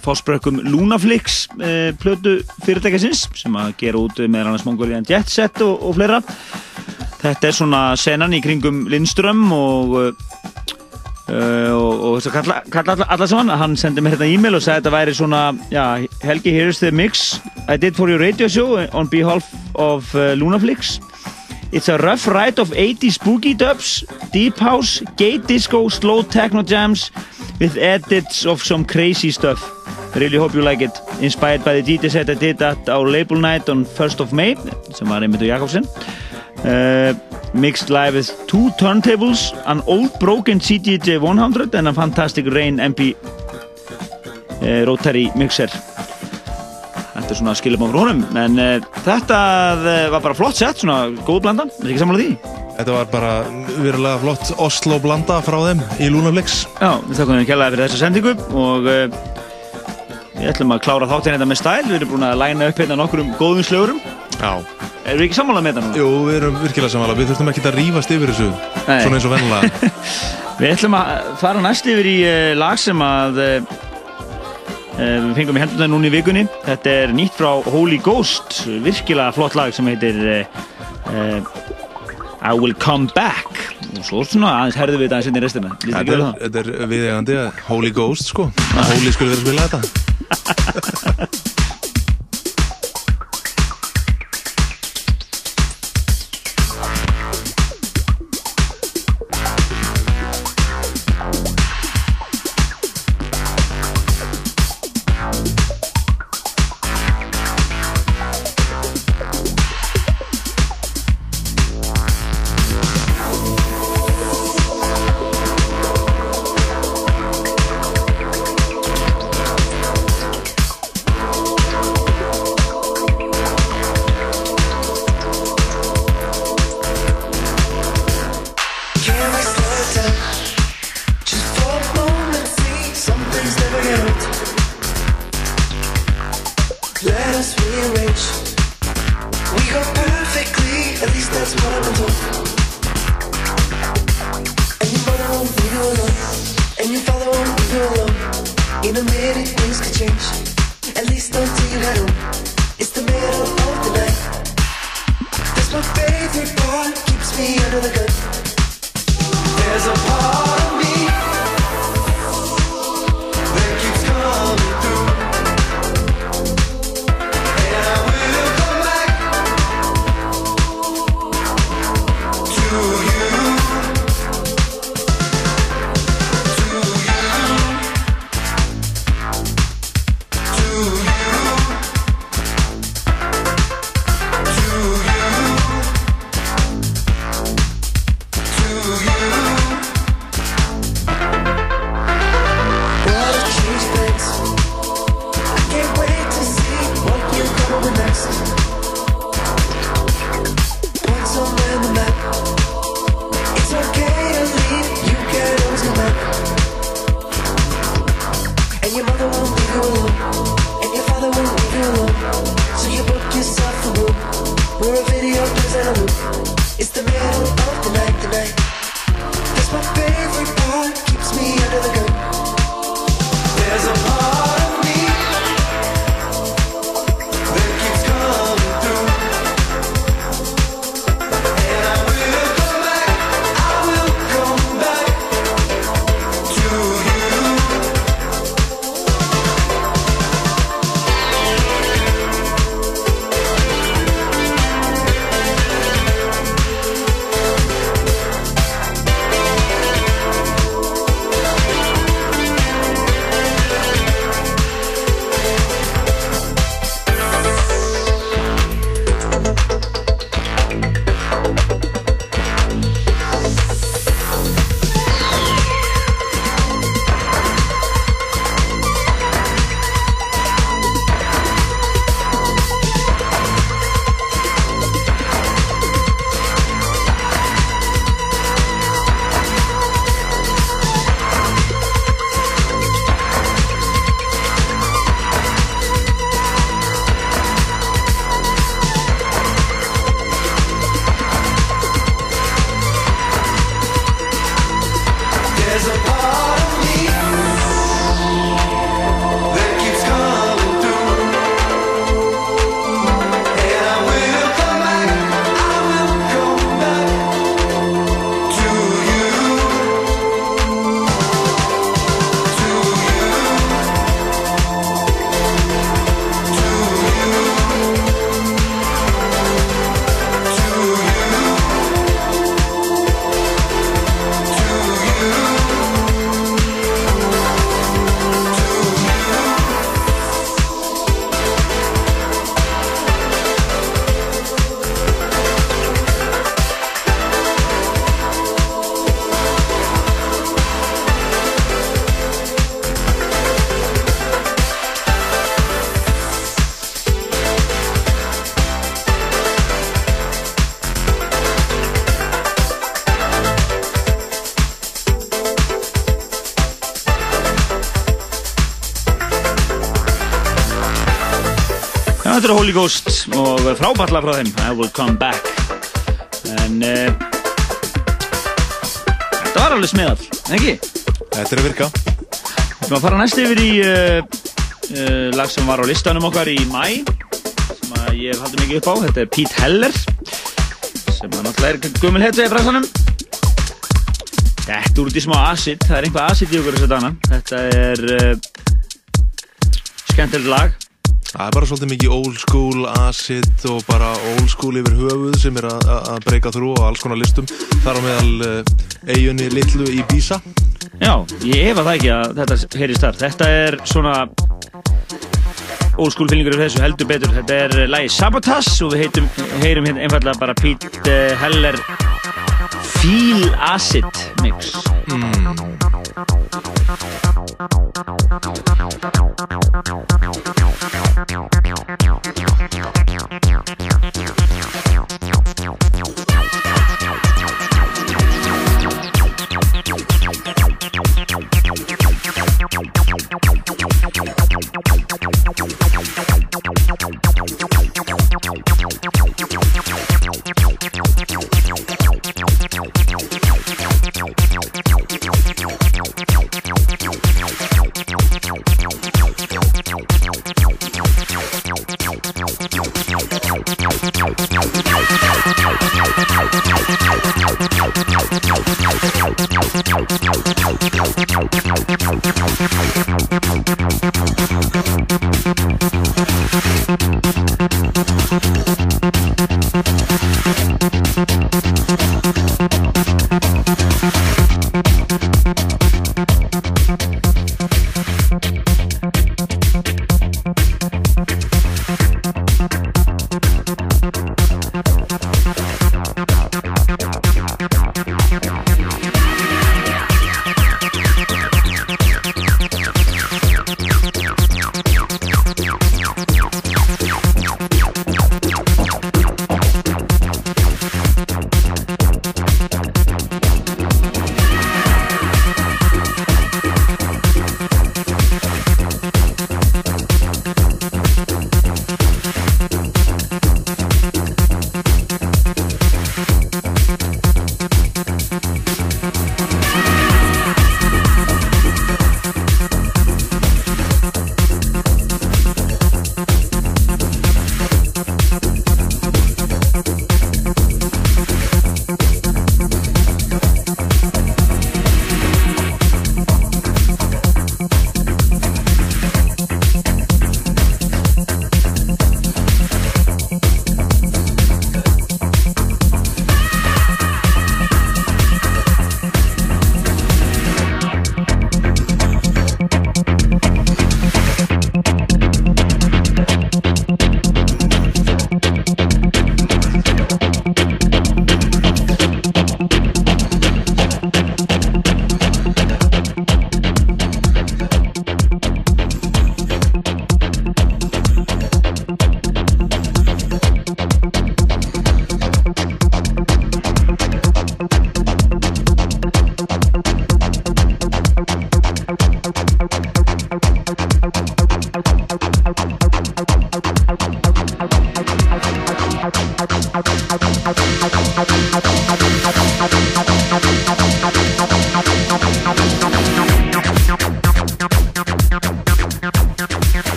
fósbrökkum Lunaflix uh, plötu fyrirtækisins sem að gera út með annars Mongolian Jet Set og, og fleira þetta er svona senan í kringum Lindström og uh, og þess að kalla, kalla alla, alla saman hann sendi mér hérna e-mail og sagði að þetta væri svona já, Helgi, here's the mix I did for your radio show on behalf of uh, Lunaflix It's a rough ride of 80 spooky dubs, deep house, gay disco, slow techno jams with edits of some crazy stuff. Really hope you like it. Inspired by the DJ set I did at our label night on 1st of May, sem var einmitt og Jakobsen. Uh, mixed live with two turntables, an old broken CDJ 100 and a fantastic Rain MP uh, rotary mixer. Þetta er svona skilum á frónum, en uh, þetta uh, var bara flott sett, svona góð blanda, er ekki sammála því? Þetta var bara verulega flott Oslo blanda frá þeim í Lunaflix. Já, við þakkum þeim kjallaði fyrir þessa sendingu og uh, við ætlum að klára þáttinn þetta með stæl, við erum búin að læna upp hérna nokkurum góðum slögurum. Já. Erum við ekki sammála með þetta núna? Jú, við erum virkilega sammála, við þurftum ekki að rífast yfir þessu, Nei. svona eins og vennilega. [LAUGHS] Við ætlum að fara næst yfir í uh, lag sem að við fengum í hendurna núna í vikunni. Þetta er nýtt frá Holy Ghost, virkilega flott lag sem heitir uh, I Will Come Back. Og svo svona aðeins herðum við þetta aðeins inn í restina. Þetta er, það? þetta er viðegandi að Holy Ghost, sko. Holy skulle vera að spila þetta. [LAUGHS] er Holy Ghost og frábært lag frá þeim. I Will Come Back. En uh, þetta var alveg smeðal, ekki? Þetta er að virka. Við erum að fara næst yfir í uh, uh, lag sem var á listanum okkar í mæ sem ég hef haldið mikið upp á. Þetta er Pete Heller sem að náttúrulega er gummul hetja í fransanum Þetta úr út í smá acid það er einhvað acid í okkur þess að dana þetta er skemmtilegt lag Það er bara svolítið mikið old school acid og bara old school yfir höfuð sem er að- breyka þrú og alls konar listum. Þar á meðal uh, eiginni litlu í Bísa Já, ég efa það ekki að þetta heyrist þar. Þetta er svona old school feelingur af þessu heldur betur. Þetta er lagi Sabotage og við heitum, heyrum hérna einfallega bara Pete eh, Heller Feel Acid Mix. Já,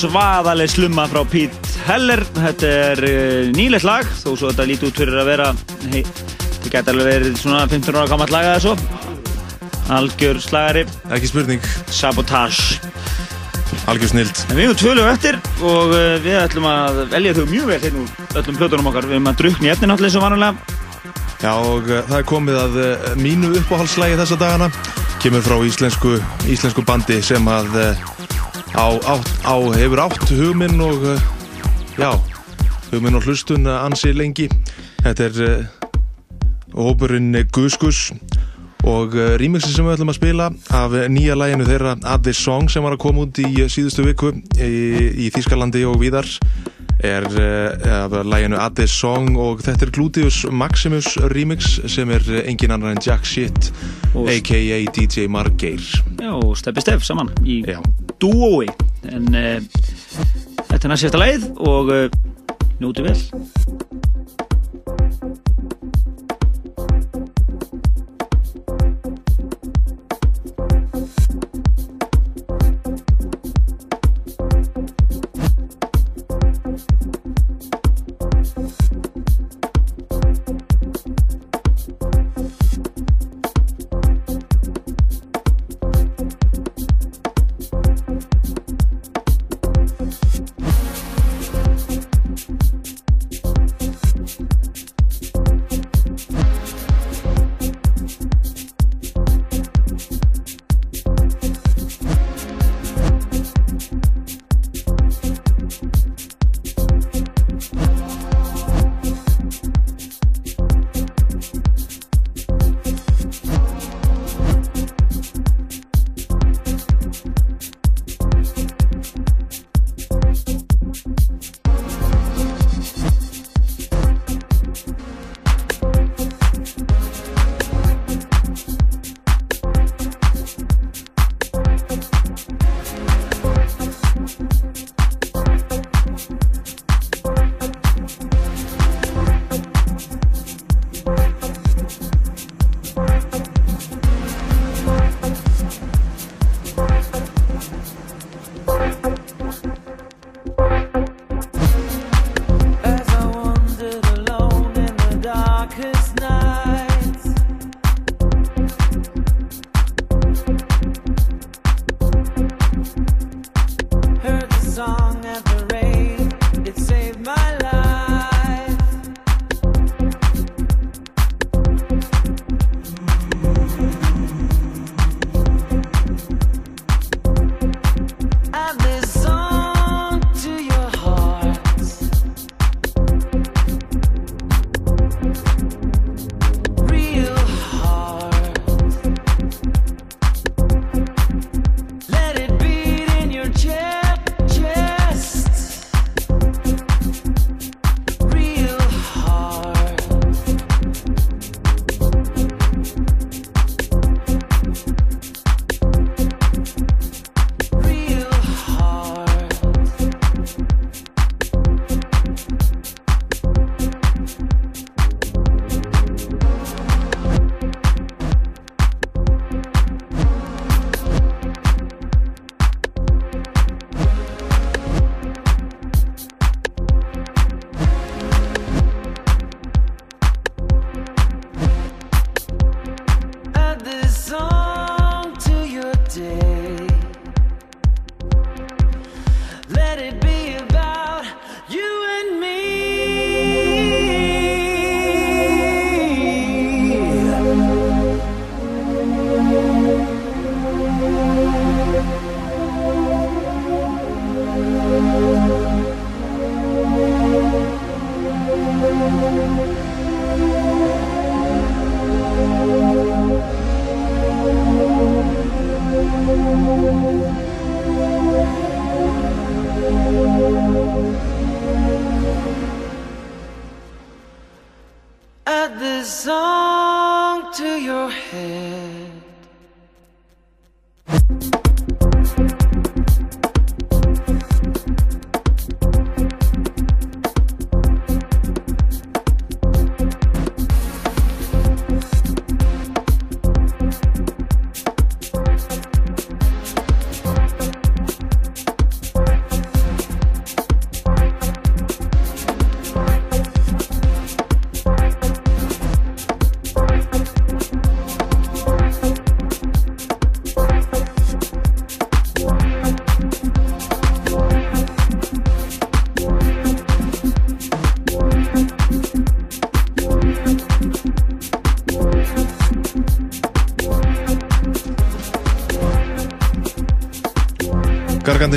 svaðaleg slumma frá Pete Heller. Þetta er uh, nýlegt lag, þó svo þetta líti út fyrir að vera, hei, þetta gæti alveg verið svona 15 ára gammalt lag eða svo. Algjör slagari, Ekki spurning, Sabotage. algjör snild. En við erum tvölu eftir og uh, við ætlum að velja þau mjög vel hérna úr öllum plötunum okkar. Við erum að drukna í eftir náttúrulega svo vanulega. Já, og uh, það er komið að mínu uppáhaldslægi þessa dagana. Kemur frá íslensku, íslensku bandi sem að á, á, á, hefur átt hugminn og, uh, já, hugminn og hlustun uh, ansi lengi. Þetta er uh, hópurinn Gus Gus og uh, remixin sem við ætlum að spila af nýja læginu þeirra Add This Song sem var að koma út í síðustu viku í, í Þýskalandi og víðar er uh, af læginu Add This Song og þetta er Gluteus Maximus remix sem er uh, engin annar en Jack Shit a.k.a. DJ Margeir Já, og steppi stepp saman í Já. dúói. En uh, þetta er næst sérsta lagið og uh, njóti vel.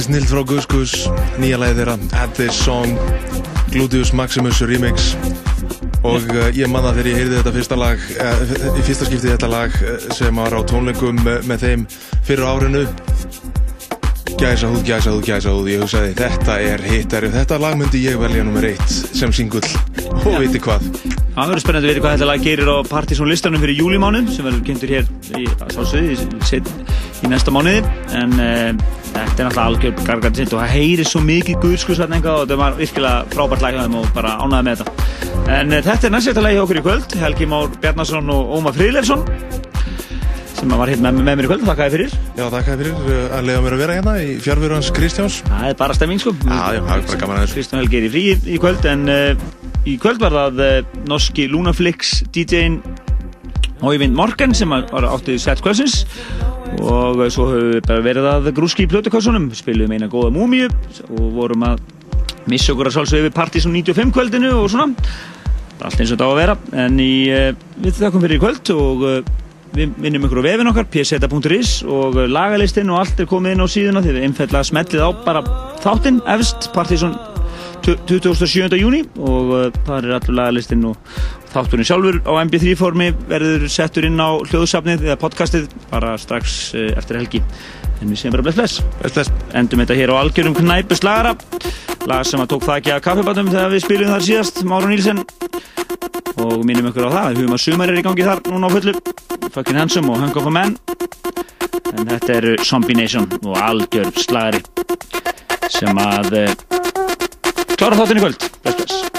Snill frá Guskus Nýja lagið þeirra At This Song Gluteus Maximus Remix. Og uh, ég manna þegar ég heyrði þetta fyrsta lag uh, Í fyrsta skipti þetta lag uh, Sem var á tónleikum með þeim Fyrir árinu. Gæsa húð, gæsa húð, gæsa húð Ég hugsaði þetta er hittari Þetta lag myndi ég velja nummer eitt Sem singull. Og viti hvað. Það verður spennandi að veitir hvað þetta lag gerir á Partizón listanum fyrir júlimánu sem verður kynntur hér í, sálsöði, í, í næsta mánuði. En þetta er náttúrulega algjör gargandi sint og það heyrir svo mikið guðskusatn og þetta var virkilega frábært þeim og bara ánæði með þetta. En uh, þetta er næst þetta lag hjá okkur í kvöld. Helgi Már Bjarnason og Ómar Fríðleifsson sem var hérna með, með mér í kvöld, þakkaði fyrir. Já, þakkaði fyrir. Að leiða mér að vera hérna í fjárveru hans Kristjáns. Það er bara stemming sko. Kristján Helgi er í frí í, kvöld en uh, í kvöld var það uh, norski Lunaflix DJ-in Óivind Morgan sem var áttið set kvöldsins og uh, svo höfum við bara verið að grúski í plötukossunum, spilum eina góða múmiu og vorum að missa okkur að sálsögðu við Partizón 95 kvöldinu og svona. Allt eins og þetta á að vera. En í, uh, við þakkum fyrir í kvöld og uh, við minnum ykkur á vefin okkar pseta.is og lagalistinn og allt er komið inn á síðuna því við einfallega smellið á bara þáttinn efst Partizón 27. júni og uh, það er allur lagalistinn og þátturinn sjálfur á mp3 formi verður settur inn á hljóðsafnið eða podcastið bara strax uh, eftir helgi. En við séum bara bless bless, endum þetta hér á algjörum knæpu slagara lag sem að tók það ekki að kaffibatum þegar við spilum þar síðast Máru Nílsen og minnum ykkur á það hugum að sumar er í gangi þar núna á fullu. Fucking Handsome og Hung of a Man. En þetta eru Zombie Nation og algjör slagari sem að uh, klára þáttinn í kvöld. Bless bless